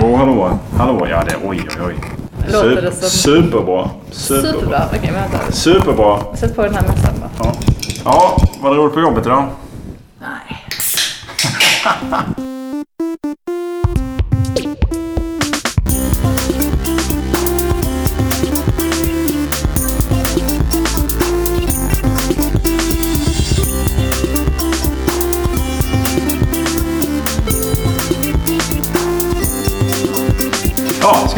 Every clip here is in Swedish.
Hallå, hallå. Hallå, ja det, oj, oj, oj. Låter det som- Superbra. Superbra. Superbra. Okej, vänta. Superbra. Sätt på den här mössan bara. Ja. ja, vad roligt på jobbet idag? Nej.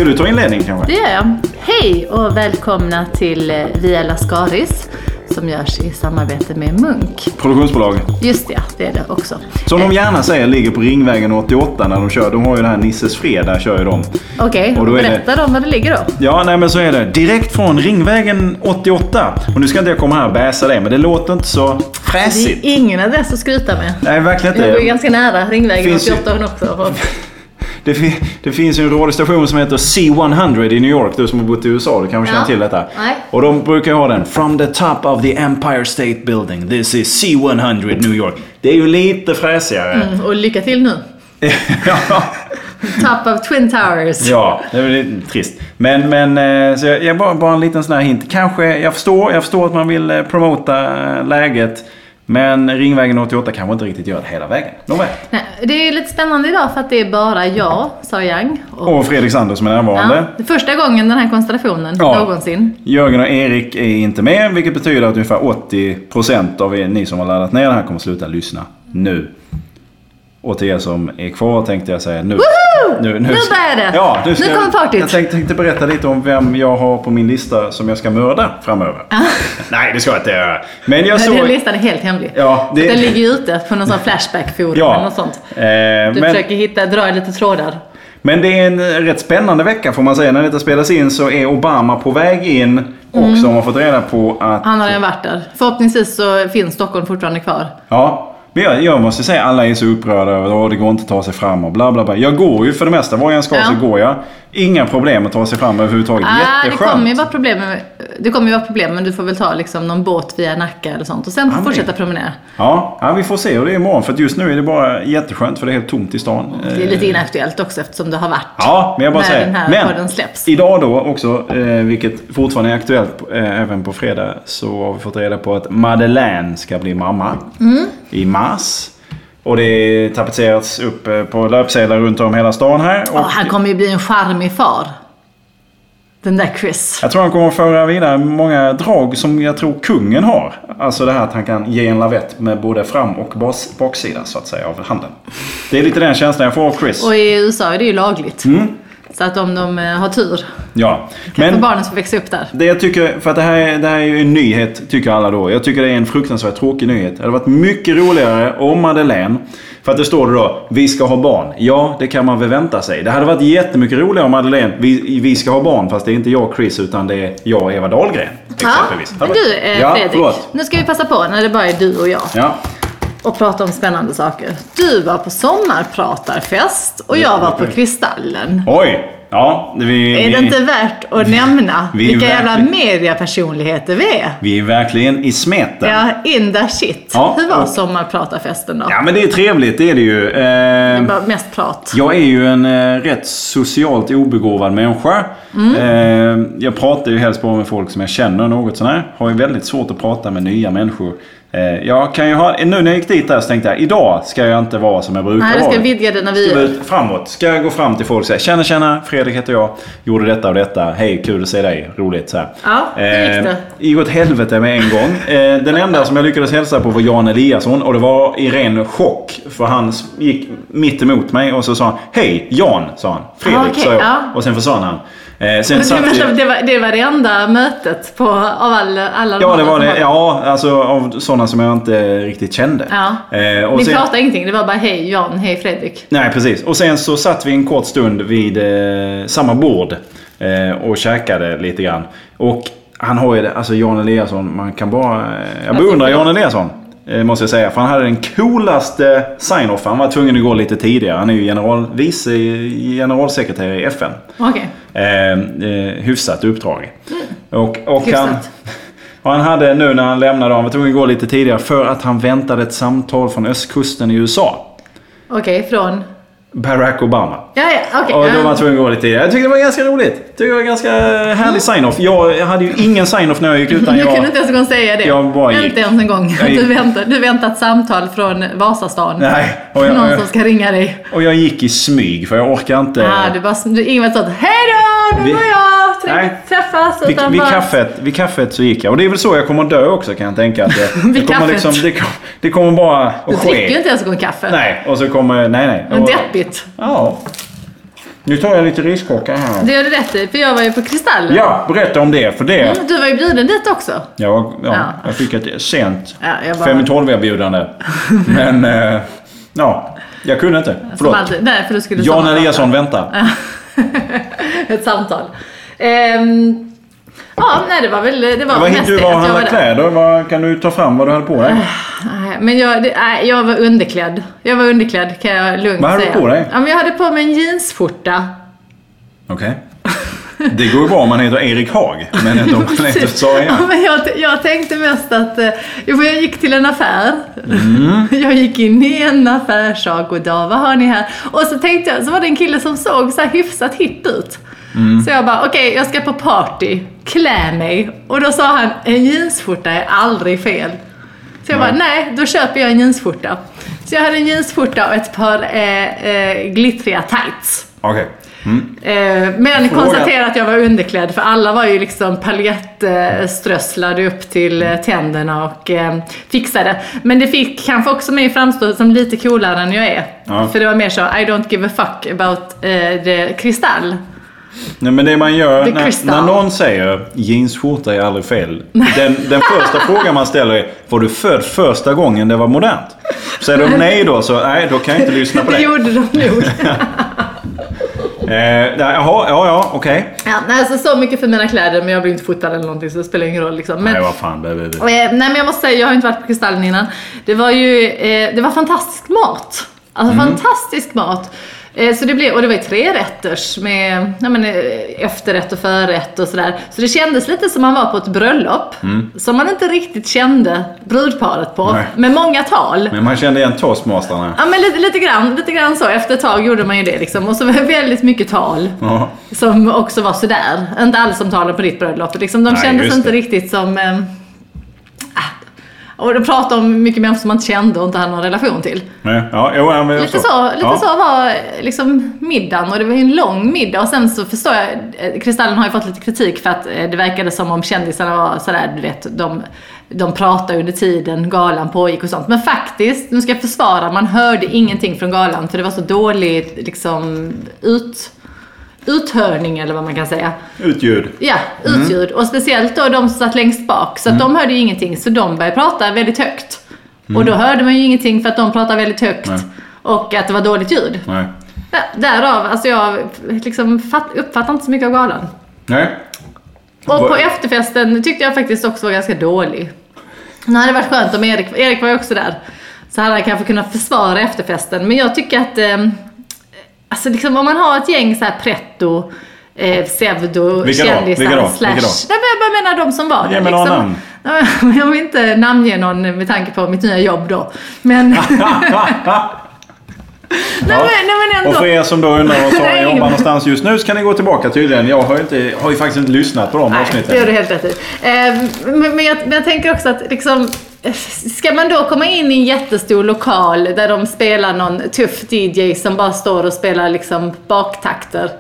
ska du ta inledning kanske? Det gör jag. Hej och välkomna till eh, Via Lascaris som görs i samarbete med Munk. Produktionsbolag. Just det, det är det också. Som de gärna säger ligger på Ringvägen 88 när de kör. De har ju det här Nisses Fredag kör ju de. Okej, då är det- berätta då var det ligger då. Ja, nej men så är det. Direkt från Ringvägen 88. Och nu ska inte jag komma här och bäsa det, men det låter inte så Det fräsigt. är ingen adress att skruta med. Nej, verkligen Jag bor ju inte. ganska nära Ringvägen Finns ju- 88 också. Det, fi- det finns ju en radiostation som heter C100 i New York. Du som har bott i USA, du kanske känner Ja. till detta. Nej. Och de brukar ha den. From the top of the Empire State Building. This is C100 New York. Det är ju lite fräsigare. Mm, och lycka till nu. ja. Top of Twin Towers. Ja, det är lite trist. Men, men eh, så jag, jag bara, bara en liten sån här hint. Kanske, jag förstår, jag förstår att man vill eh, promota eh, läget. Men Ringvägen 88 kanske inte riktigt gör det hela vägen. Nej, det är lite spännande idag för att det är bara jag, Sara Young. Och, Och Fredrik Sander som är närvarande. ja, första gången den här konstellationen Ja. någonsin. Jörgen och Erik är inte med, vilket betyder att ungefär 80% av er, ni som har laddat ner det här kommer sluta lyssna nu. Och till er som är kvar tänkte jag säga nu. Nu, Nu börjar det! Ja, nu, ska Nu kommer partyt. Jag tänkte, tänkte berätta lite om vem jag har på min lista som jag ska mörda framöver. Nej, det ska jag inte göra. Men jag Den såg... listan är helt hemlig. Ja, det- Den ligger ute på någon sån Flashback-forum Ja. eller något sånt. Eh, Du men, försöker hitta, dra lite trådar. men det är en rätt spännande vecka får man säga. När detta spelas in så är Obama på väg in. Och Mm. så har man fått reda på att... Han har redan varit där. Förhoppningsvis så finns Stockholm fortfarande kvar. Ja, men jag, jag måste säga alla är så upprörda över att det går inte att ta sig fram och bla bla bla. Jag går ju för det mesta. Var jag än ska Ja. så går jag. Inga problem att ta sig fram överhuvudtaget. Ah, det Jätteskönt. kommer ju vara problem med, det kommer ju vara problem men du får väl ta liksom någon båt via Nacka eller sånt och sen men- fortsätta promenera. Ja, ja, vi får se hur det är imorgon. För att just nu är det bara jätteskönt för det är helt tomt i stan. Det är lite inaktuellt också eftersom det har varit Ja, men jag bara när säger. den här men släpps. idag då också, eh, vilket fortfarande är aktuellt eh, även på fredag, så har vi fått reda på att Madeleine ska bli mamma Mm. i mars. Och det tapetserats upp eh, på löpsedlar runt om hela stan här. Och Åh, han kommer ju bli en charmig far. Den där Chris. Jag tror han kommer att föra vidare många drag som jag tror kungen har. Alltså det här att han kan ge en lavett med både fram och bas, baksida så att säga av handen. Det är lite den känslan jag får av Chris. Och i USA är det ju lagligt. Mm. Så att om de eh, har tur Ja. kan Men barnen få växa upp där. det jag tycker, för att det här, är- det här är ju en nyhet tycker alla då. Jag tycker det är en fruktansvärt tråkig nyhet. Det hade varit mycket roligare om Madeleine, för att det står då, vi ska ha barn. Ja, det kan man väl vänta sig. Det hade varit jättemycket roligare om Madeleine, vi, vi ska ha barn, fast det är inte jag och Chris utan det är jag och Eva Dahlgren. Exempelvis. men du eh, ja, Fredrik, förlåt. nu ska vi passa på när det bara är du och jag Ja. Och prata om spännande saker. Du var på sommarpratarfest och jag var på Kristallen. Oj! Ja, vi, Är det vi, inte värt att nämna vi är vilka jävla mediapersonligheter vi är? vi är verkligen i smeten. Ja, in the shit. Ja, Hur var och- sommarpratarfesten då? Ja, men det är trevligt, det är det ju. Det Eh, var mest prat. jag är ju en eh, rätt socialt obegåvad människa. Mm. Eh, jag pratar ju helst bara med folk som jag känner något sånär. Har ju väldigt svårt att prata med nya människor. Eh, jag kan ju ha, nu när jag gick dit där så tänkte jag, idag ska jag inte vara som jag brukar Nej, du vara. ska vidga dina vara vyer. ut framåt. Ska jag gå fram till folk och säga Tjena tjena, Fredrik heter jag. Gjorde detta och detta. Hej, kul att se dig. Roligt så här. Ja, hur gick det? Eh, gick åt helvete med en gång. Eh, den enda som jag lyckades hälsa på var Jan Eliasson och det var i ren chock. För han gick mitt emot mig och så sa han Hej Jan, sa han. Fredrik, Ah, okej, sa jag. ja. Och sen försvann han. Eh, sen Det, satt vi- var, det, var, det var det enda mötet på, av alla, alla de Ja, det var det. Ja, alltså av sådana som jag inte riktigt kände. Ja. Eh, och Ni sen- pratade ingenting, det var bara hej Jan, hej Fredrik. Nej, precis. Och sen så satt vi en kort stund vid eh, samma bord eh, och käkade lite grann. Och han har ju det, alltså Jan Eliasson, man kan bara... Eh, jag Alltså, beundrar. Jan Eliasson. Eh, Måste jag säga. För han hade den coolaste sign-off. Han var tvungen att gå lite tidigare. Han är ju general, vice generalsekreterare i FN. Okej. Eh, eh, hyfsat uppdrag. Och, och han, Hyfsat. och han hade nu när han lämnade, han var tvungen att gå lite tidigare för att han väntade ett samtal från östkusten i USA. Okej, från? Barack Obama. Ja, ja, okej. Och då var ja. man tvungen att gå lite tidigare. Jag tyckte det var ganska roligt. Jag tyckte det var ganska härlig sign-off. Jag hade ju ingen sign-off när jag gick utan Du kunde jag... inte ens en gång säga det. jag bara gick. Inte ens en gång. Jag gick. Du väntar, du väntar ett samtal från Vasastan. Nej. Och Någon jag, som ska ringa dig. och jag gick i smyg för jag orkar inte... Ah, du bara, du, inget sånt. Hej då! Nu Vi- går jag! Trevligt att träffas. Vid, vid, bara- kaffet, vid kaffet så gick jag. Och det är väl så jag kommer att dö också kan jag tänka. Att det, det, kommer, kaffet. liksom, det, kom- det kommer bara att Du dricker ju ske. inte ens en gång kaffe. Nej, och så kommer... Nej, nej. Men deppigt. Ja. Nu tar jag lite riskchockar här. Det gör du rätt i, för jag var ju på Kristallen. Ja, berätta om det. För det... Mm, Du var ju bjuden dit också. Jag, ja, Ja. jag fick ett sent Ja, jag bara- fem i tolv erbjudande. Men... Eh, ja, jag kunde inte. Som Förlåt. alltid. Nej, för då skulle Jan. Eliasson väntar. Ett samtal. Ehm, ja, nej det var väl det var Vad mest du var och handlade var kläder? Vad, kan du ta fram vad du höll på dig? Nej, Men jag, det, nej, jag var underklädd. Jag var underklädd kan jag lugnt Vad hade du säga. på dig? Ja, men jag hade på mig en jeansskjorta. Okej. Det går ju bra om man heter Erik Haag. Men inte om man heter Sagan. Ja, men jag, jag tänkte mest att eh, jo, jag gick till en affär. Mm. Jag gick in i en affärssal. Goddag, vad har ni här? Och så tänkte jag, så var det en kille som såg så här hyfsat hipp ut. Mm. Så jag bara, okej jag ska på party, klä mig. Och då sa han, en jeansskjorta är aldrig fel. Så jag bara, nej, då köper jag en jeansskjorta. Så jag hade en jeansskjorta och ett par eh, eh, glittriga tights. Okej. Mm. Eh, Men konstatera att jag var underklädd för alla var ju liksom paljettströsslade upp till eh, tänderna och eh, fixade. Men det fick kanske också mig framstå som lite coolare än jag är. Ja. För det var mer så, I don't give a fuck about the kristall. Nej, men det man gör när, när någon säger jeansskjorta är aldrig fel. Den, den första frågan man ställer är Var du född första gången det var modernt? Säger de nej då så nej då kan jag inte lyssna på Det det. gjorde de nog. Eh, jaha, ja ja okej. ja, nej, alltså, så mycket för mina kläder men jag blir inte fotad eller någonting så det spelar ingen roll. Liksom. Men, Nej vad fan. Det, det, det. Eh, nej men jag måste säga, jag har inte varit på Kristallen innan. Det var ju, eh, det var fantastisk mat. Alltså Mm. fantastisk mat. Eh, så det blev, och det var ju tre rätters med ja, men, eh, efterrätt och förrätt och sådär. Så det kändes lite som man var på ett bröllop. Som man inte riktigt kände brudparet på. Mm. Nej. Med många tal. Men man kände igen toastmasterna. Ja men lite, lite, grann, lite grann så. Efter ett tag gjorde man ju det liksom. Och så var väldigt mycket tal. Ja. Som också var sådär. Inte alls som talen på ditt bröllop. Liksom, de Nej, kändes inte det. riktigt som... Ah. Och de pratade om mycket människor som man inte kände och inte hade någon relation till. Nej, ja, jo, ja, Lite så, lite ja. så var liksom middagen och det var ju en lång middag och sen så förstår jag, eh, Kristallen har ju fått lite kritik för att eh, det verkade som om kändisarna var sådär, du vet, de, de pratade under tiden galan pågick och sånt. Men faktiskt, nu ska jag försvara, man hörde ingenting från galan för det var så dåligt liksom ut, uthörning eller vad man kan säga. Utljud. Ja, Mm. utljud. Och speciellt då de som satt längst bak. Så att de hörde ju ingenting. Så de började prata väldigt högt. Och då hörde man ju ingenting för att de pratade väldigt högt. Mm. Nej. Och att det var dåligt ljud. Nej. Därav, alltså jag liksom fatt, uppfattar inte så mycket av galan. Nej. Och på efterfesten tyckte jag faktiskt också var ganska dålig. Det hade varit skönt om Erik, Erik var ju också där. Så hade han kanske kunnat försvara efterfesten. Men jag tycker att, eh, alltså liksom om man har ett gäng så här pretto, eh, pseudo, Vilka kändisar, Vilka då? slash. Vilka då? Nej, men jag bara menar de som var Ge där. mig några liksom. namn. Jag vill inte namnge någon med tanke på mitt nya jobb då. Men, nej, men, nej men. Och för er som då undrar var Sara jobbar någonstans just nu så kan ni gå tillbaka tydligen. Jag har inte, har ju faktiskt inte lyssnat på de Nej, avsnitten. det gör du helt rätt i. Eh, Men, men, jag, men jag tänker också att liksom, Ska man då komma in i en jättestor lokal där de spelar någon tuff DJ som bara står och spelar liksom baktakter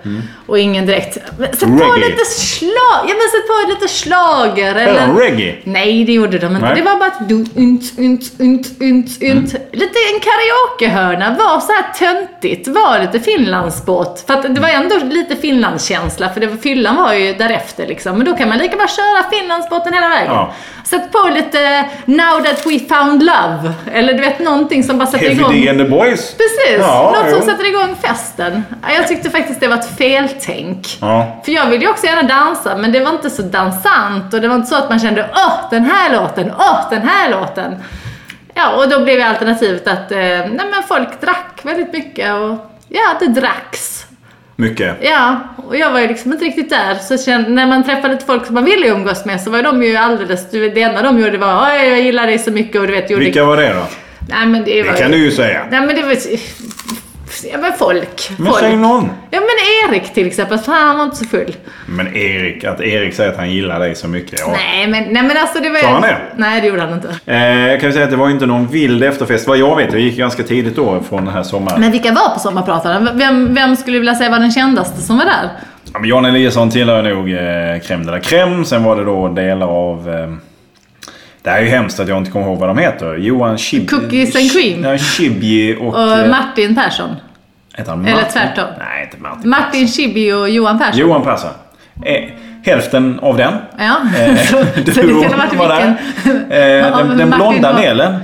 och ingen direkt... Sätt på Mm. Reggae. lite slag, ja men sätt på lite slager Eller eller... reggae. Nej, det gjorde de inte. Nej. Det var bara ett du, unt, unt, unt, unt, unt. Lite en karaokehörna. Var så här töntigt. Var lite Finlandsbåt. För att det var ändå lite Finlandskänsla. För det var, fyllan var ju därefter liksom. Men då kan man lika bara köra Finlandsbåten hela vägen. Ja. Sätt på lite Now that we found love. Eller du vet någonting som bara sätter Heavy igång... D and the Boys. Precis, Ja, något som jo. sätter igång festen. Ja, Jag tyckte faktiskt det var ett feltänk. Ja. För jag ville ju också gärna dansa, men det var inte så dansant och det var inte så att man kände åh, den här låten, åh, den här låten. Ja, och då blev alternativet att eh, nej, men folk drack väldigt mycket och ja, det dracks. Mycket. Ja, och jag var ju liksom inte riktigt där. Så kände, när man träffade folk som man ville umgås med så var de ju alldeles, det enda de gjorde var oj, jag gillar dig så mycket och du vet, gjorde... Vilka var det då? Nej men det, var Det kan du ju säga. Nej men det var Ja men folk. Men folk. säg någon. Ja men Erik till exempel, fan han var inte så full. Men Erik, att Erik säger att han gillar dig så mycket. Ja. Nej men, nej men alltså det var... Sa han det? Nej det gjorde han inte. Eh, jag kan ju säga att det var inte någon vild efterfest. Vad jag vet, jag gick ganska tidigt då från den här sommaren. Men vilka var på Sommarprataren? Vem, vem skulle du vilja säga var den kändaste som var där? Ja, men Jan Eliasson tillhör nog eh, crème de la crème. Sen var det då delar av... Eh, det här är ju hemskt att jag inte kommer ihåg vad de heter. Johan Chib... Cookies and cream. Ja, Chibji och... Och eh, Martin Persson. Heter han eller Martin? tvärtom. Nej, inte Martin. Martin Schibbye och Johan Persson. Johan Persson. Eh, hälften av den. Ja, Eh, så, så det kan ha varit var där. vilken. Eh, den den blonda och- delen.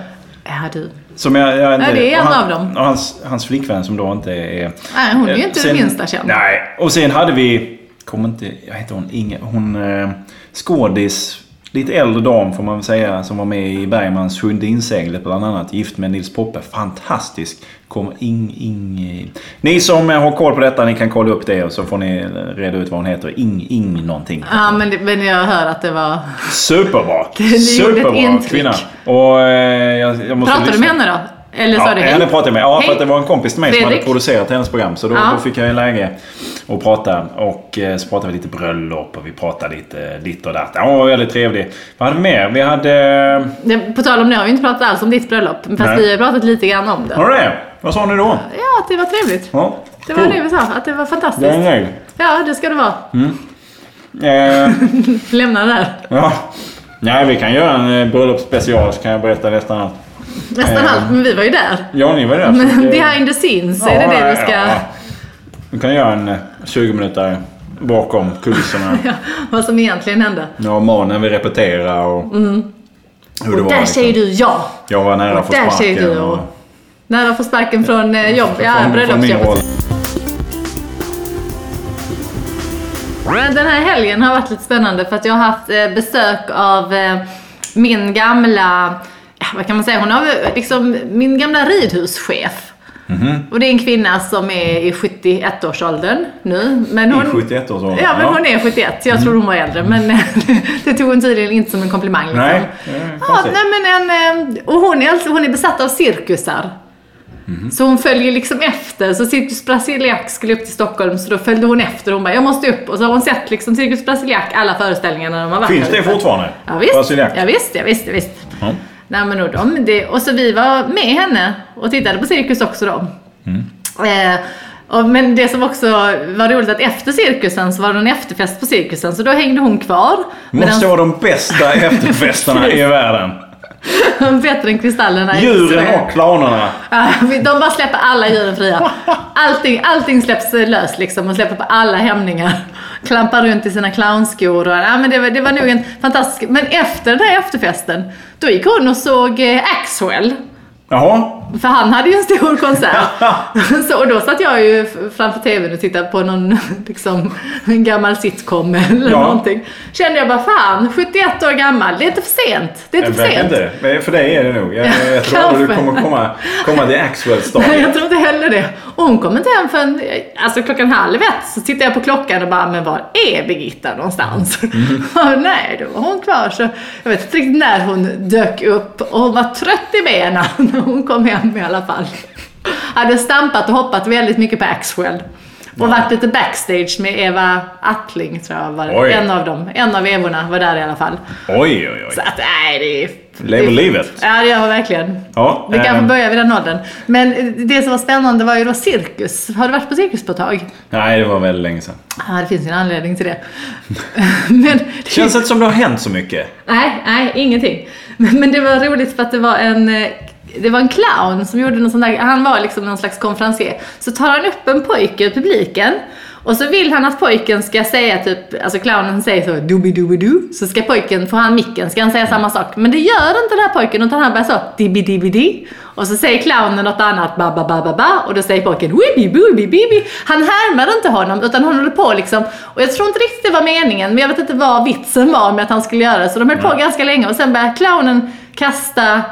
Ja du. Som jag, jag inte, Ja, det är en han, av dem. Och hans, hans flickvän som då inte är... Nej, hon är ju Eh, inte sen- det minsta känd. Nej, och sen hade vi... Kommer inte... Jag heter hon Inge... Hon... Eh, skådis. Lite äldre dam får man väl säga. Som var med i Bergmans Sjunde inseglet bland annat. Gift med Nils Poppe. Fantastisk. Kommer ing, ing... Ni som har koll på detta, ni kan kolla upp det och så får ni reda ut vad hon heter. Ing, ing någonting. Ja, men, det, men jag hör att det var... Superbra! Det Superbra kvinna. Och eh, jag, jag måste Pratade du lyssna. med henne då? Eller sa Ja, du hej? henne pratade jag med. Ja, för Hej. att det var en kompis till mig som hade Fredrik? producerat hennes program. Så då, Ja. då fick jag ju läge att prata. Och eh, så pratade vi lite bröllop och vi pratade lite ditt och datt. Ja, hon var väldigt trevlig. Vad hade vi mer? Vi hade... Det, på tal om det har vi inte pratat alls om ditt bröllop. Fast Nej. vi har pratat lite grann om det. Var det det? Vad sa ni då? Ja, att det var trevligt. Ja, Det var cool. det vi sa, att det var Jag är fantastiskt. nöjd. Ja, det ska det vara. Eh, Lämna det där. ja. Nej, vi kan göra en eh, bröllopsspecial så kan jag berätta nästan allt. Nästan Eh. allt, men vi var ju där. Ja, ni var där. så Men det- behind the scenes, är det Ja, det ja, du ska... ja, ja. Vi kan göra en eh, 20 minuter bakom kulisserna. Ja, vad som egentligen hände. Ja, mannen vi repeterar och hur det Mm. Och var. där liksom. säger du ja. Jag var nära Och att få där sparken. säger du och- och- Nära att få sparken från eh, jobb, ja, roll. bröllopsjobbet. Den här helgen har varit lite spännande för att jag har haft eh, besök av eh, min gamla, ja, vad kan man säga, hon har liksom min gamla ridhuschef. Mhm. Och det är en kvinna som är i 71-årsåldern nu. Men hon, I 71 års ålder. Ja, men hon är 71. Jag tror hon var äldre, men det tog hon tydligen inte som en komplimang. Liksom. Nej, Ja, nej men en, eh, och hon är, alltså, hon är besatt av cirkusar. Mhm. Så hon följer liksom efter. Så Cirkus Brasiliac skulle upp till Stockholm, så då följde hon efter. Hon bara, jag måste upp. Och så har hon sett liksom Cirkus Brasiliac, alla föreställningar när de har varit Finns det fortfarande? Ja visst, Brasiliac? ja, visst, ja, visst, ja, visst. Ja. Nej, men och, de, det, och så vi var med henne och tittade på cirkus också då. Mm. Eh, och, men det som också var roligt att efter cirkusen så var det en efterfest på cirkusen så då hängde hon kvar. Måste vara de bästa efterfesterna i världen. Bättre än kristallerna. Djuren och clownerna. De bara släpper alla djuren fria. Allting, allting släpps löst liksom och släpper på alla hämningar. Klampar runt i sina clownskor och ja, men det, var, det var nog en fantastisk... Men efter den här efterfesten, då gick hon och såg eh, Axwell. Jaha. För han hade ju en stor konsert. så, och då satt jag ju framför tvn och tittade på någon liksom, en gammal sitcom eller Ja. någonting. Kände jag bara, fan, 71 år gammal, det är inte för sent. Det är inte för sent. inte. För dig är det nog. Jag, jag tror aldrig du kommer komma, komma till Axwell Nej, stadiet. jag tror inte heller det. Och hon kom inte hem förrän alltså, klockan halv ett. Så tittar jag på klockan och bara, men var är Birgitta någonstans? Och nej, då var hon kvar. Så jag vet inte riktigt när hon dök upp. Och hon var trött i benen när hon kom hem i alla fall. Hade stampat och hoppat väldigt mycket på Axwell. Och varit lite backstage med Eva Attling tror jag var Oj. en av dem. En av Evorna var där i alla fall. Oj, oj, Så oj. att nej, det är... Lever det livet. Ja, det gör jag verkligen. Ja, Vi kanske ehm, börjar vid den åldern. Men det som var spännande var ju då cirkus. Har du varit på cirkus på ett tag? Nej, det var väldigt länge sedan. Ja, det finns ju en anledning till det. Men, Känns inte som det har hänt så mycket. nej, nej, ingenting. Men, men det var roligt för att det var en eh, det var en clown som gjorde någon sån där, han var liksom någon slags konferencier. Så tar han upp en pojke ur publiken och så vill han att pojken ska säga typ, alltså clownen säger så dubi dubi du så ska pojken, får han micken, ska han säga samma sak. Men det gör inte den här pojken utan han bara så dibi dibi di. Och så säger clownen något annat ba ba ba ba ba och då säger pojken wibi bubi bibi. Han härmar inte honom utan han håller på liksom, och jag tror inte riktigt det var meningen men jag vet inte vad vitsen var med att han skulle göra det. Så de höll på ganska länge och sen började clownen kasta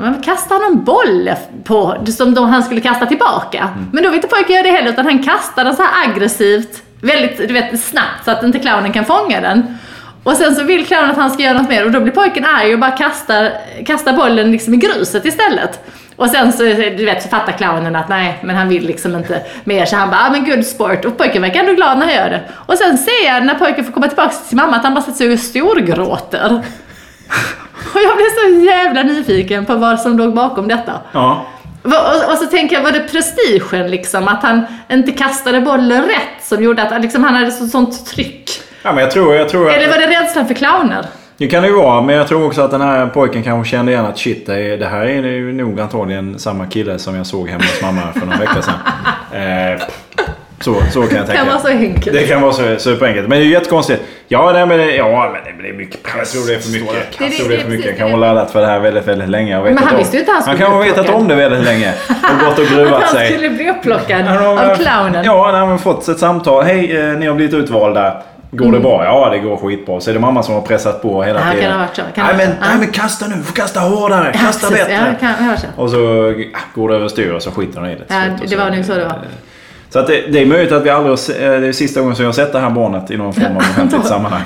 Men kasta någon boll på, som då han skulle kasta tillbaka. Men då vill inte pojken göra det heller utan han kastar den så här aggressivt, väldigt du vet, snabbt så att inte clownen kan fånga den. Och sen så vill clownen att han ska göra något mer och då blir pojken arg och bara kastar, kastar bollen liksom i gruset istället. Och sen så, du vet, så fattar clownen att nej, men han vill liksom inte mer. Så han bara, ah, men good sport. Och pojken verkar ändå glad när han gör det. Och sen ser jag när pojken får komma tillbaka till sin mamma att han bara sätter sig och storgråter. Och jag blev så jävla nyfiken på vad som låg bakom detta. Ja. Och, så tänker jag, var det prestigen liksom? Att han inte kastade bollen rätt som gjorde att liksom, han hade så, sånt tryck? ja, men jag tror... Jag tror Eller var det rädslan för clowner? Det kan det ju vara, men jag tror också att den här pojken kanske kände igen att shit, det, är, det här är ju nog antagligen samma kille som jag såg hemma hos mamma för några veckor sedan. Eh, så, så kan jag Det tänka. kan vara så enkelt. Det kan vara så superenkelt. Men det är ju jättekonstigt. Ja, nej, men det, ja, men det är mycket press. Jag tror det är för mycket. Det- Jag det- tror det är det- för mycket. Han har laddat för det här väldigt, väldigt länge. Men han om- visste ju inte han Han skulle kan ha vetat om det väldigt länge. Och gått och gruvat Han sig. skulle bli upplockad Han av clownen. Ja, han har fått ett samtal. Hej, eh, ni har blivit utvalda. Går det bra? Ja, det går skitbra. Så är det mamma som har pressat på hela Mm. Ja, kan tiden. ha varit så, kan ha nej, men, nej, men kasta nu. Du får kasta hårdare. Kasta bättre. Ja, kan, jag så. Och så ah, går det överstyr och så skiter de i det. Ja, det var nog så det var. Så att det, det är möjligt att vi aldrig, eh, det är sista gången som jag har sett det här barnet i någon form av offentligt sammanhang.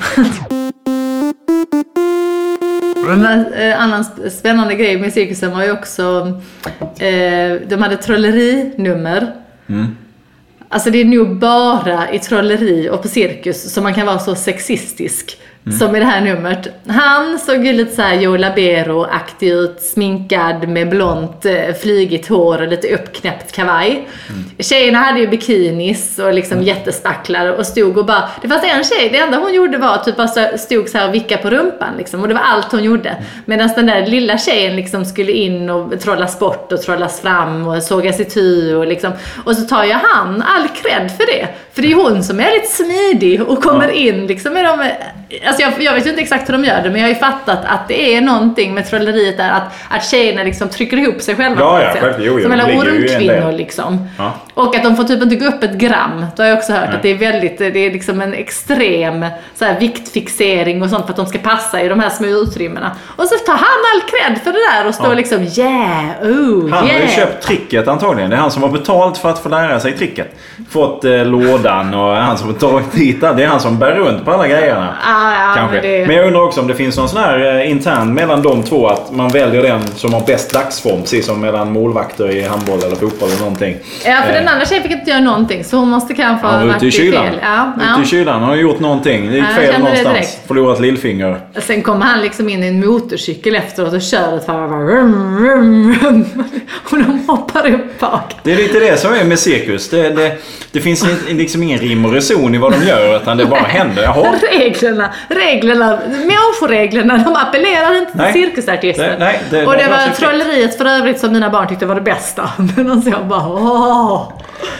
En eh, annan sp- spännande grej med cirkusen var ju också, eh, de hade trollerinummer. Mm. Alltså det är nog bara i trolleri och på cirkus som man kan vara så sexistisk. Mm. Som i det här numret. Han såg ju lite såhär Joe Labero-aktig ut, sminkad med blont eh, flygigt hår och lite uppknäppt kavaj. Mm. Tjejerna hade ju bikinis och liksom jättestacklar och stod och bara... Det fanns en tjej, det enda hon gjorde var typ bara stod så här och vickade på rumpan liksom. Och det var allt hon gjorde. Medan den där lilla tjejen liksom skulle in och trollas bort och trollas fram och sågas itu och liksom. Och så tar ju han all cred för det. För det är ju hon som är lite smidig och kommer in liksom med de... Alltså jag, jag vet ju inte exakt hur de gör det men jag har ju fattat att det är någonting med trolleriet där att, att tjejerna liksom trycker ihop sig själva Ja, på ja, sätt. Jo, jo, Som en ormkvinnor liksom. Ja. Och att de får typ inte gå upp ett gram. Det har jag också hört. Att det är väldigt, det är liksom en extrem så här, viktfixering och sånt för att de ska passa i de här små utrymmena. Och så tar han all cred för det där och står Ja. liksom yeah, oh, Han har ju yeah. köpt tricket antagligen. Det är han som har betalt för att få lära sig tricket. Fått eh, lådan och han som har tagit den. Det är han som bär runt på alla grejerna. Ah, ja, Kanske. men det... Men jag undrar också om det finns någon sån här eh, intern mellan de två att man väljer den som har bäst dagsform. Precis som mellan målvakter i handboll eller fotboll eller någonting. Ja, för Eh, den andra tjejen fick inte göra någonting så hon måste kanske ha varit ute i kylan. fel. Ja, Ute ja. i kylan. Han har gjort någonting. Det gick Ja, fel någonstans. Förlorat lillfinger. Sen kommer han liksom in i en motorcykel efteråt och kör ett varv. bara rum, rum, rum. Och de hoppar upp bak. Det är lite det som är med cirkus. Det, det, det finns in- liksom ingen rim och reson i vad de gör utan det bara händer. Jaha. Reglerna, reglerna, människoreglerna, de appellerar inte till Nej. cirkusartister. Nej, det- och det var trolleriet för övrigt som mina barn tyckte var det bästa. Men jag bara åh.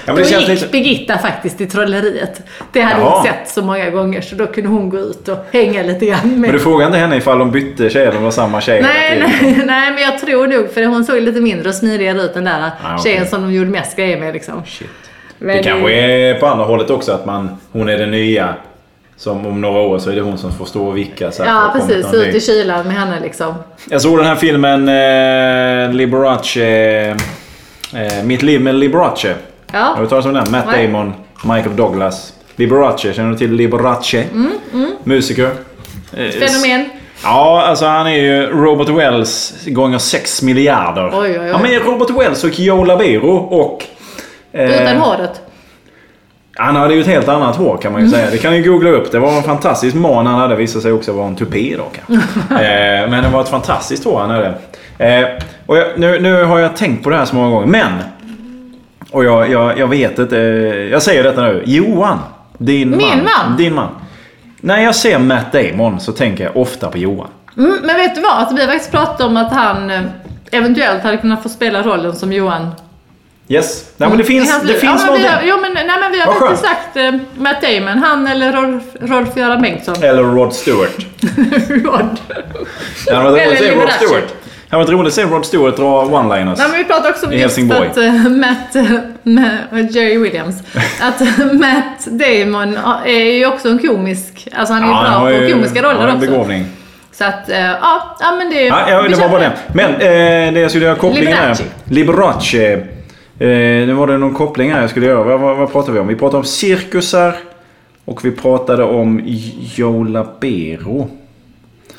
men då gick lite- Birgitta faktiskt i trolleriet. Det hade Jaha. hon sett så många gånger så då kunde hon gå ut och hänga lite grann med. Men du frågade inte henne ifall de bytte tjej eller var samma tjej? Nej, nej, nej, men jag tror nog, för hon såg lite mindre och smidigare ut den där Ah, okej. tjejen som de gjorde mest grejer med liksom. Shit. Men Det kanske är på andra hållet också att man, hon är den nya. Som om några år så är det hon som får stå och vicka. Så Ja, precis. Ut i kylan med henne liksom. Jag såg den här filmen eh, Liberace. Eh, Mitt liv med Liberace. Ja. Har du talas om den? Matt Nej. Damon, Michael Douglas. Liberace, känner du till Liberace? Musiker. Eh, Fenomen. Ja, alltså han är ju Robert Wells gånger 6 miljarder. Oj, oj, oj. Ja, men Robert Wells och Joe Labero och... eh, Utan håret. Han hade ju ett helt annat hår kan man ju säga. Det kan ni googla upp. Det var en fantastisk man han hade. Visade sig också vara en tupé då kanske. eh, men det var ett fantastiskt hår han hade. Eh, och jag, nu, nu har jag tänkt på det här så många gånger. Men! Och jag, jag, jag vet inte. eh, Jag säger detta nu. Johan. Din Min man? Din man. När jag ser Matt Damon så tänker jag ofta på Johan. Mm, men vet du vad? Att vi har faktiskt pratat om att han eh, eventuellt hade kunnat få spela rollen som Johan. Yes. Nej, men det finns, I hans det finns ja, någonting. har, Jo men, nej, men vi har faktiskt sagt eh, Matt Damon, han eller Rolf, Rolf-Göran Bengtsson. Eller Rod Stewart. Rod. Det hade varit roligt att se Eller Rod Liberace. Stewart. Det hade varit roligt att se Rod Stewart dra one-liners. Nej men vi pratade också om just att uh, Matt, eh, med Jerry Williams, att eh, Matt Damon är ju också en komisk, alltså han är ju han bra på ju- komiska roller också. begåvning. Så att, eh, ja, ja men det Ja, ja, det var bara det. Men eh, det jag skulle göra kopplingen Liberace. är... Liberace. Eh, nu var det någon koppling här jag skulle göra. Vad, vad, vad pratade vi om? Vi pratade om cirkusar. Och vi pratade om Joe Labero.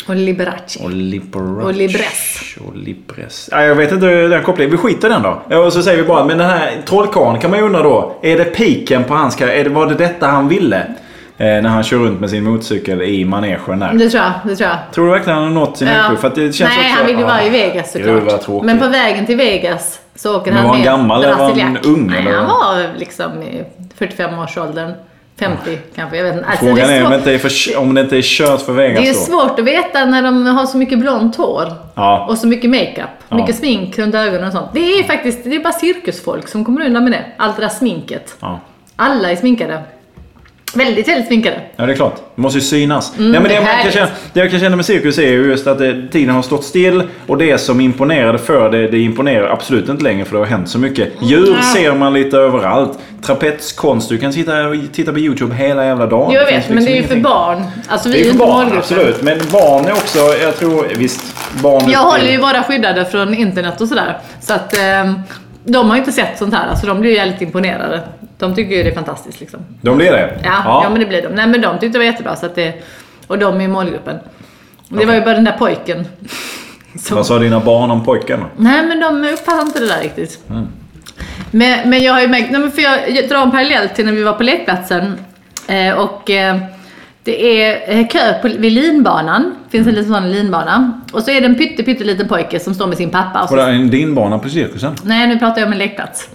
Och Liberace. Och Liberace. Och Libresse. Och Libresse. Ja, jag vet inte den kopplingen. Vi skiter i den då. Och så säger vi bara, men den här trollkarlen kan man ju undra då. Är det piken på hans karriär? Var det detta han ville? Eh, när han kör runt med sin motorcykel i manegen där. Det tror jag. Det tror jag. Tror du verkligen han har nått sin höjdpunkt? För det känns Nej, också, han vill ju ja. vara i Vegas såklart. Men på vägen till Vegas så åker Men han var han med gammal eller var han ung, Nej, eller? han var liksom i 45-årsåldern. 50 kanske, jag vet inte. Alltså, Frågan är är, om det inte är, för, om det inte är kört för Vegas det är då. svårt att veta när de har så mycket blont hår. Ja. Och så mycket makeup. Ja. Mycket smink runt ögonen och sånt. Det är faktiskt det är bara cirkusfolk som kommer undan med det. Allt det där sminket. Ja. Alla är sminkade. Väldigt, väldigt sminkade. Ja, det är klart. Det måste ju synas. Mm, Nej, men det det, är man kan känna, det jag kan känna med cirkus är ju just att det, tiden har stått still. Och det som imponerade förr, det, det imponerar absolut inte längre för det har hänt så mycket. Djur Ja. ser man lite överallt. Trapetskonst, du kan sitta och titta på YouTube hela jävla dagen. Jag vet, finns men det är ju liksom för barn. Alltså vi Det är ju för barn, målgruppen. absolut. Men barn är också, jag tror, visst. Barn Jag håller ju våra skyddade från internet och sådär. Så att eh, de har ju inte sett sånt här. Alltså de blir ju jävligt imponerade. De tycker ju det är fantastiskt liksom. De blir det? Ja, ja. men det blir de. Nej men de tyckte det var jättebra. Så att det, och de är ju målgruppen. Det var ju bara den där pojken. som- Vad sa dina barn om pojken? Nej men de uppfattar inte det där riktigt. Mm. Men, men jag har ju märkt, nej, men för jag, jag drar en parallell till när vi var på lekplatsen. Eh, och eh, det är eh, kö på, vid linbanan. finns en liten sån linbana. Och så är det en pytte, pytteliten pojke som står med sin pappa. Och Var så, det en din bana på cirkusen? nej nu pratar jag om en lekplats.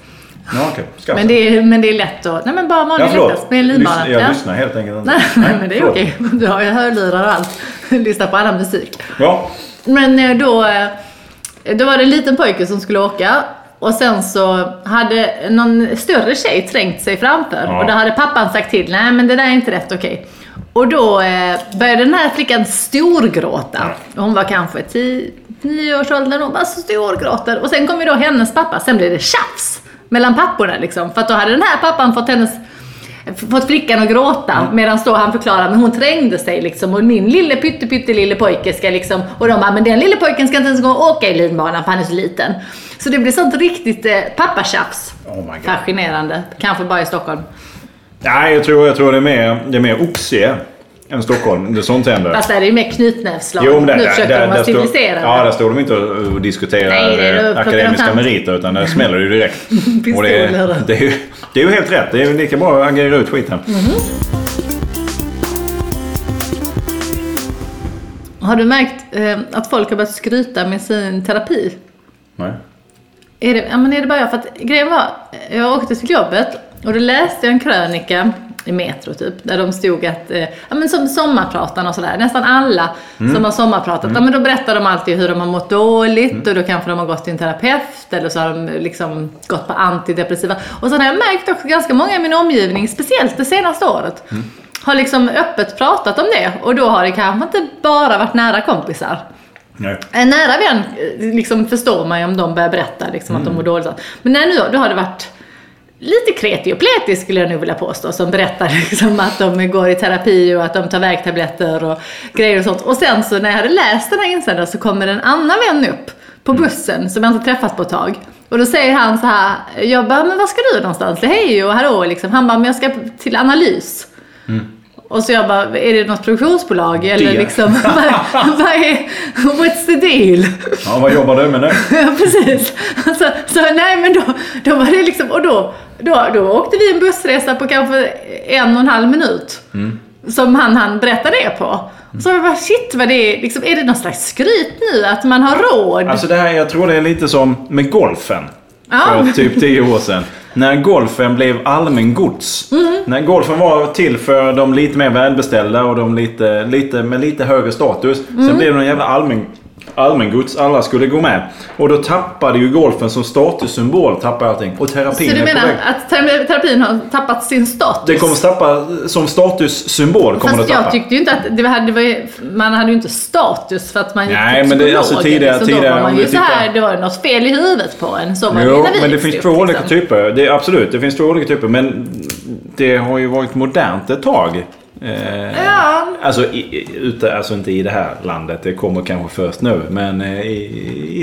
Ja, okej. Skaffa. Men det, är, men det är lätt att, nej men bara vanlig Ja, lekplats med en linbana. Lyssna- Jag Ja. lyssnar helt enkelt inte. Nej, men det är okej. Du har ju hörlurar och allt. Lyssnar på annan musik. Ja. Men eh, då, eh, då var det en liten pojke som skulle åka. Och sen så hade någon större tjej trängt sig framför. Ja. Och då hade pappan sagt till, nej men det där är inte rätt okej. Och då eh, började den här flickan storgråta. Och Hon var kanske 10 års ålder, hon bara storgråter. Och sen kom ju då hennes pappa, sen blev det tjafs mellan papporna liksom. För att då hade den här pappan fått hennes fått flickan att gråta medan då han förklarar men hon trängde sig liksom och min lille pytte pytte lille pojke ska liksom och de bara men den lille pojken ska inte ens gå och åka i linbanan för han är så liten. Så det blir sånt riktigt eh, pappatjafs. Oh. Fascinerande. Kanske bara i Stockholm. Nej, jag tror, jag tror det är mer, det är mer Oxie än Stockholm. Det sånt händer. Fast där är det ju mer knytnävsslag. Jo, men där, nu försöker där, de vara civiliserade. ja, där står de inte och diskuterar Nej, akademiska meriter utan där smäller det ju direkt. och det, är, Pistoler. det, är ju, det är ju helt rätt. Det är lika bra att agera ut skiten. Mm. Har du märkt eh, att folk har börjat skryta med sin terapi? Nej. Är det, ja, men är det bara jag? För att grejen var, jag åkte till jobbet och då läste jag en krönika i Metro typ, där de stod att, eh, ja men som sommarpratarna och sådär, nästan alla som har sommarpratat, ja men då berättar de alltid hur de har mått dåligt och då kanske de har gått till en terapeut eller så har de liksom gått på antidepressiva. Och sen har jag märkt också ganska många i min omgivning, speciellt det senaste året, har liksom öppet pratat om det och då har det kanske inte bara varit nära kompisar. Nej. En nära vän eh, liksom förstår man ju om de börjar berätta liksom, att de mår dåligt. Men nej, nu då har det varit lite kreti och pleti skulle jag nu vilja påstå. Som berättar liksom att de går i terapi och att de tar värktabletter och grejer och sånt. Och sen så när jag hade läst den här insändaren så kommer en annan vän upp på bussen som jag inte träffat på ett tag. Och då säger han så här, jag bara, men var ska du någonstans? Hej och hallå liksom. Han bara, men jag ska till analys. Och så jag bara, är det något produktionsbolag? Eller Det. liksom, vad, vad är, what's the deal? Ja, vad jobbar du med nu? Ja, precis. Så, så nej men då, då var det liksom, och då, då, då åkte vi en bussresa på kanske en och en halv minut. Som han, han berättade det på. Så jag bara, shit vad det är, liksom, är det någon slags skryt nu att man har råd? Alltså det här, jag tror det är lite som med golfen. Ja. För typ 10 år sedan. När golfen blev allmän gods. Mm. När golfen var till för de lite mer välbeställda och de lite, lite, med lite högre status. Mm. Sen blev det en jävla allmän, allmängods. Alla skulle gå med. Och då tappade ju golfen som statussymbol. Tappade allting. Och terapin så du är menar att ter- terapin har tappat sin status? Det kommer tappa som statussymbol. Kommer Fast det tappa. jag tyckte ju inte att det, var, det var ju, man hade ju inte status för att man gick Nej, men det- psykologen. alltså tidigare- liksom. tidigare, Då var man ju så här, det var något fel i huvudet på en. Så var Jo, men det finns två olika liksom. typer. Det, absolut, det finns två olika typer. Men det har ju varit modernt ett tag. Eh, Ja. Alltså, i, ute, alltså inte i det här landet. Det kommer kanske först nu. Men eh, i, i,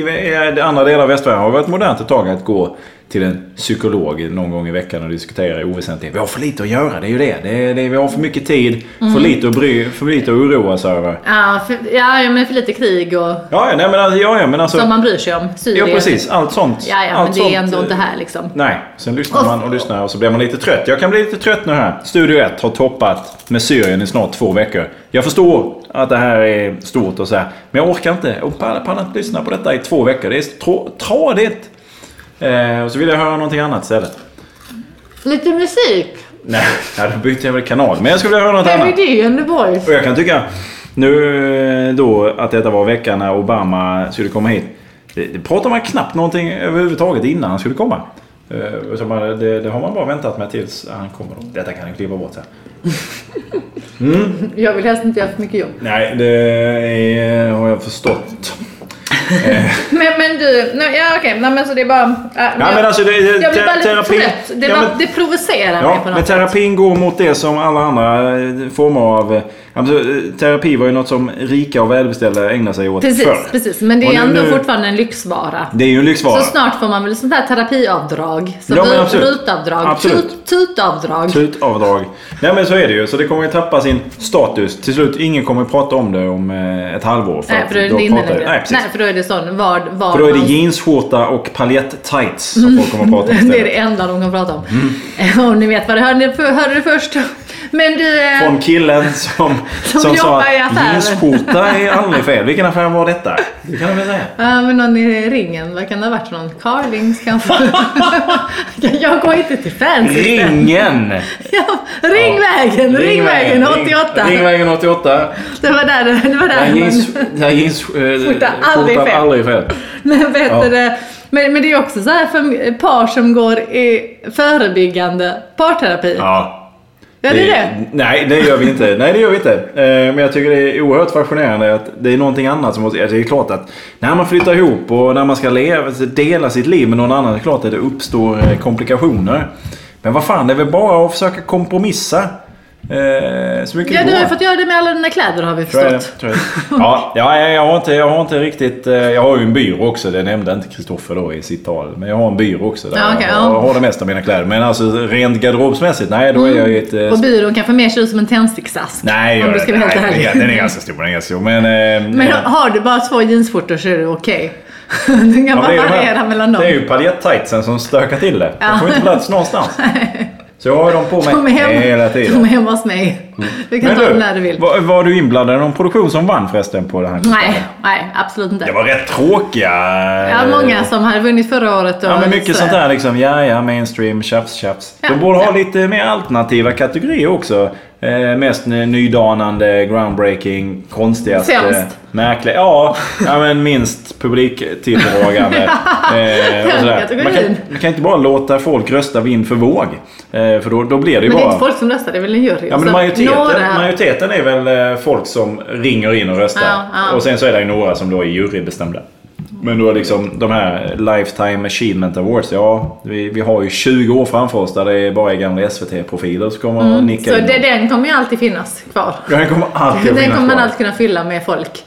i andra delar av västvärlden har det varit modernt ett tag att gå till en psykolog någon gång i veckan och diskutera oväsentligt. Vi har för lite att göra, det är ju det. det, är, det vi har för mycket tid, för lite att bry, för lite att oroa sig över. Ja, för, ja, ja, men för lite krig och Ja, ja, nej, men, alltså, ja, ja, men alltså... som man bryr sig om. Ja, Syrien. precis. Allt sånt. Ja, ja, allt men det är sånt, ändå eh, inte här liksom. Nej, sen lyssnar man och lyssnar och så blir man lite trött. Jag kan bli lite trött nu här. Studio 1 har toppat med Syrien i snart två veckor. Jag förstår att det här är stort och så här. Men jag orkar inte. Och pallar inte lyssna på detta i två veckor. Det är tradigt. Eh, och så vill jag höra någonting annat istället. Lite musik. Nej, då byter jag väl kanal. Men jag skulle vilja höra något annat. Day and the boys. Och jag kan tycka nu eh, då att detta var veckan när Obama skulle komma hit. Det, det pratar man knappt någonting överhuvudtaget innan han skulle komma. Eh, utan man- det, det har man bara väntat med tills han kommer. Då. Detta kan jag klippa bort sen. Jag vill helst inte göra för mycket jobb. Nej, det är, har jag förstått. Men, men du, nej, ja okej, nej men så det är bara... Äh, Ja, jag, men alltså det, jag blir bara te- lite trött. Det, ja, bara, men- det provocerar mig Ja, på något men sätt. terapin går mot det som alla andra eh, former av... Alltså, terapi var ju något som rika och välbeställda ägnade sig åt Precis, förr. precis. Men det är nu- ändå nu- fortfarande en lyxvara. Det är ju en lyxvara. Så snart får man väl sånt här terapiavdrag. Så Ja, men absolut. RUT-avdrag. Absolut. Tut- Tutavdrag. Tutavdrag. Nej men så är det ju. Så det kommer ju tappa sin status. Till slut, ingen kommer prata om det om ett halvår. Nej, att för då är det inne längre. Nej, precis. Nej, för då är sån vad, vad För då är det man- jeansskjorta och paljettights som folk kommer att prata om Det är istället. det enda de kan prata om. Mm. Och ni vet vad det hörde, hörde det först. Men du... eh, Från killen som, Som som sa att jeansskjorta är aldrig fel. Vilken affär var detta? Det kan du väl säga? Ja, men någon i ringen. Vad kan det ha varit för någon? Carlings kanske? jag går inte till ställen. Ringen! Ja, Ringvägen, Ringvägen 88. Ringvägen 88. Det var där det, var Där där jeans, man, där jeans, eh, aldrig fel. aldrig fel. Men vet Ja. det? Men, men det är också så här för par som går i förebyggande parterapi. Ja. Ja, det. Nej, det gör vi inte. Nej, det gör vi inte. Eh, Men jag tycker det är oerhört fascinerande att det är någonting annat som måste... alltså, Det är klart att när man flyttar ihop och när man ska leva, dela sitt liv med någon annan, det är klart att det uppstår eh, komplikationer. Men vad fan, det är väl bara att försöka kompromissa. Eh, Så mycket Ja, du har ju fått göra det med alla dina kläder har vi Tror jag förstått. tror jag. Ja, ja, jag, har inte, jag har inte riktigt... eh, Jag har ju en byrå också. Det nämnde inte Kristoffer då i sitt tal. Men jag har en byrå också där Ja, okej, jag, ja. har det mesta av mina kläder. Men alltså rent garderobsmässigt, nej då är jag i ett... eh, Och byrån kanske mer ser ut som en tändsticksask. Nej, om du ska vara helt ärlig. den är ganska stor. Den är ganska stor. Men, eh, Men har du bara två jeansskjortor så är det okej. Du kan ja, bara de variera mellan dem. Det är ju paljettightsen som stökar till det. De Ja. får inte plats någonstans. Så jag har dem på De mig hemma, hela de är tiden. Mm. hemma hos mig. Du kan Men ta dem när du vill. var, var du inblandad i någon produktion som vann förresten på det här? Nej, nej, absolut inte. Det var rätt tråkiga... Ja, många som hade vunnit förra året. Ja men mycket sådär. sånt där liksom, ja ja, mainstream, tjafs tjafs. Ja, De borde ha ja. lite mer alternativa kategorier också. Eh, mest ny- nydanande, groundbreaking, konstigaste, Sämst. märkliga. Ja, ja men minst publiktilldragande. eh, man, kan, man kan inte bara låta folk rösta vind för våg. Eh, för då, då blir det ju Men det är bara... inte folk som röstar, det är väl en jury. Ja men majoriteten, några- majoriteten är väl eh, folk som ringer in och röstar. Ja, ja. Och sen så är det ju några som då är jurybestämda. Men då liksom de här Lifetime Achievement Awards, ja vi, vi har ju 20 år framför oss där det är bara är gamla SVT-profiler som kommer att nicka Så in. det, den kommer ju alltid finnas kvar. Den kommer alltid Den finnas kommer man alltid kunna fylla med folk.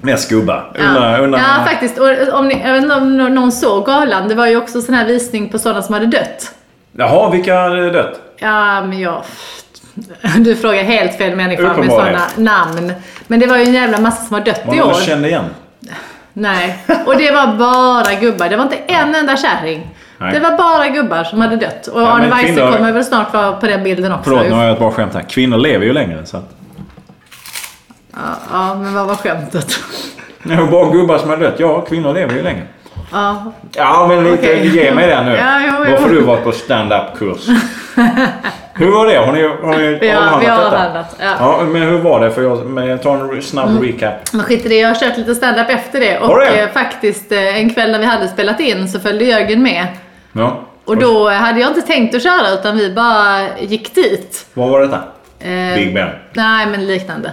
Med skubba. Ja, undrar, ja faktiskt. Och om ni, jag vet inte om någon såg galan. Det var ju också sån här visning på sådana som hade dött. Jaha, vilka hade dött? Ja, men jag... Du frågar helt fel människa med sådana namn. Men det var ju en jävla massa som har dött Var i år. du kände igen? Nej. Och det var bara gubbar. Det var inte en enda kärring. Nej. Det var bara gubbar som hade dött. Och Ja, Arne Weise kvinnor- kommer väl snart vara på den bilden också. Förlåt, nu har jag ett bra skämt här. Kvinnor lever ju längre så att... ja, ja, men vad var skämtet? Det var bara gubbar som har dött. Ja, kvinnor lever ju längre. Ja, Ja, men lite, Okej. ge mig den nu. Ja, jo, jo. Varför har du varit på stand-up-kurs? hur var det? Har ni, har ni vi har, avhandlat vi har detta? avhandlat. Ja. Ja, men hur var det? För jag, men jag tar en snabb Mm. recap. Men skit i det, jag har kört lite stand-up efter det. Och det? eh, faktiskt eh, en kväll när vi hade spelat in så följde Jörgen med. Ja. Och då hade jag inte tänkt att köra utan vi bara gick dit. Vad var detta? Eh, Big Ben. Nej, men liknande.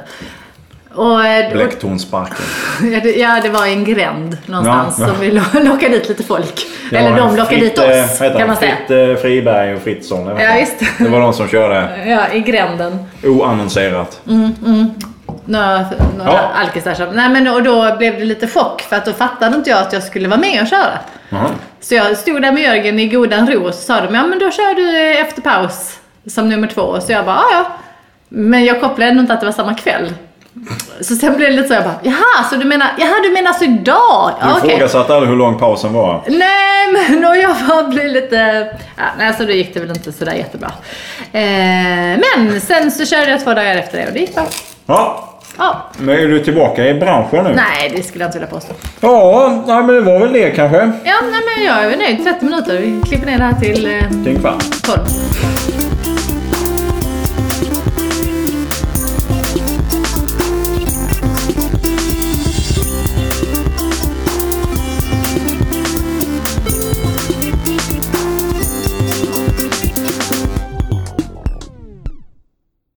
Och, eh, och, Bläcktonsparken. ja, det, det var en gränd någonstans Ja, ja. som vi lo- lockade dit lite folk. Ja, Eller de lockade Fritt, dit eh, oss, heter kan man säga. Fritt eh, Friberg och Fritzson. Ja, han? Det var de som körde Ja, i gränden. oannonserat. Några, några Ja. alkisar som... Nej men och då blev det lite chock för att då fattade inte jag att jag skulle vara med och köra. Jaha. Så jag stod där med Jörgen i godan ro och så sa de, ja men då kör du efter paus som nummer två. Så jag bara, ja ja. Men jag kopplade ändå inte att det var samma kväll. Så sen blev det lite så, jag bara, jaha, så du menar, jaha du menar så idag? Du Ja, ifrågasatte aldrig hur lång pausen var. Nej, men och jag bara blev lite... Ja, nej, så då gick det väl inte sådär jättebra. Eh, men sen så körde jag två dagar efter det och det gick bra. Ja, Ja, men är du tillbaka i branschen nu? nej, det skulle jag inte vilja påstå. Ja, nej, men det var väl det kanske. Ja, nej, men jag är nöjd. 30 minuter. Vi klipper ner det här till eh, Till en kvart. 12.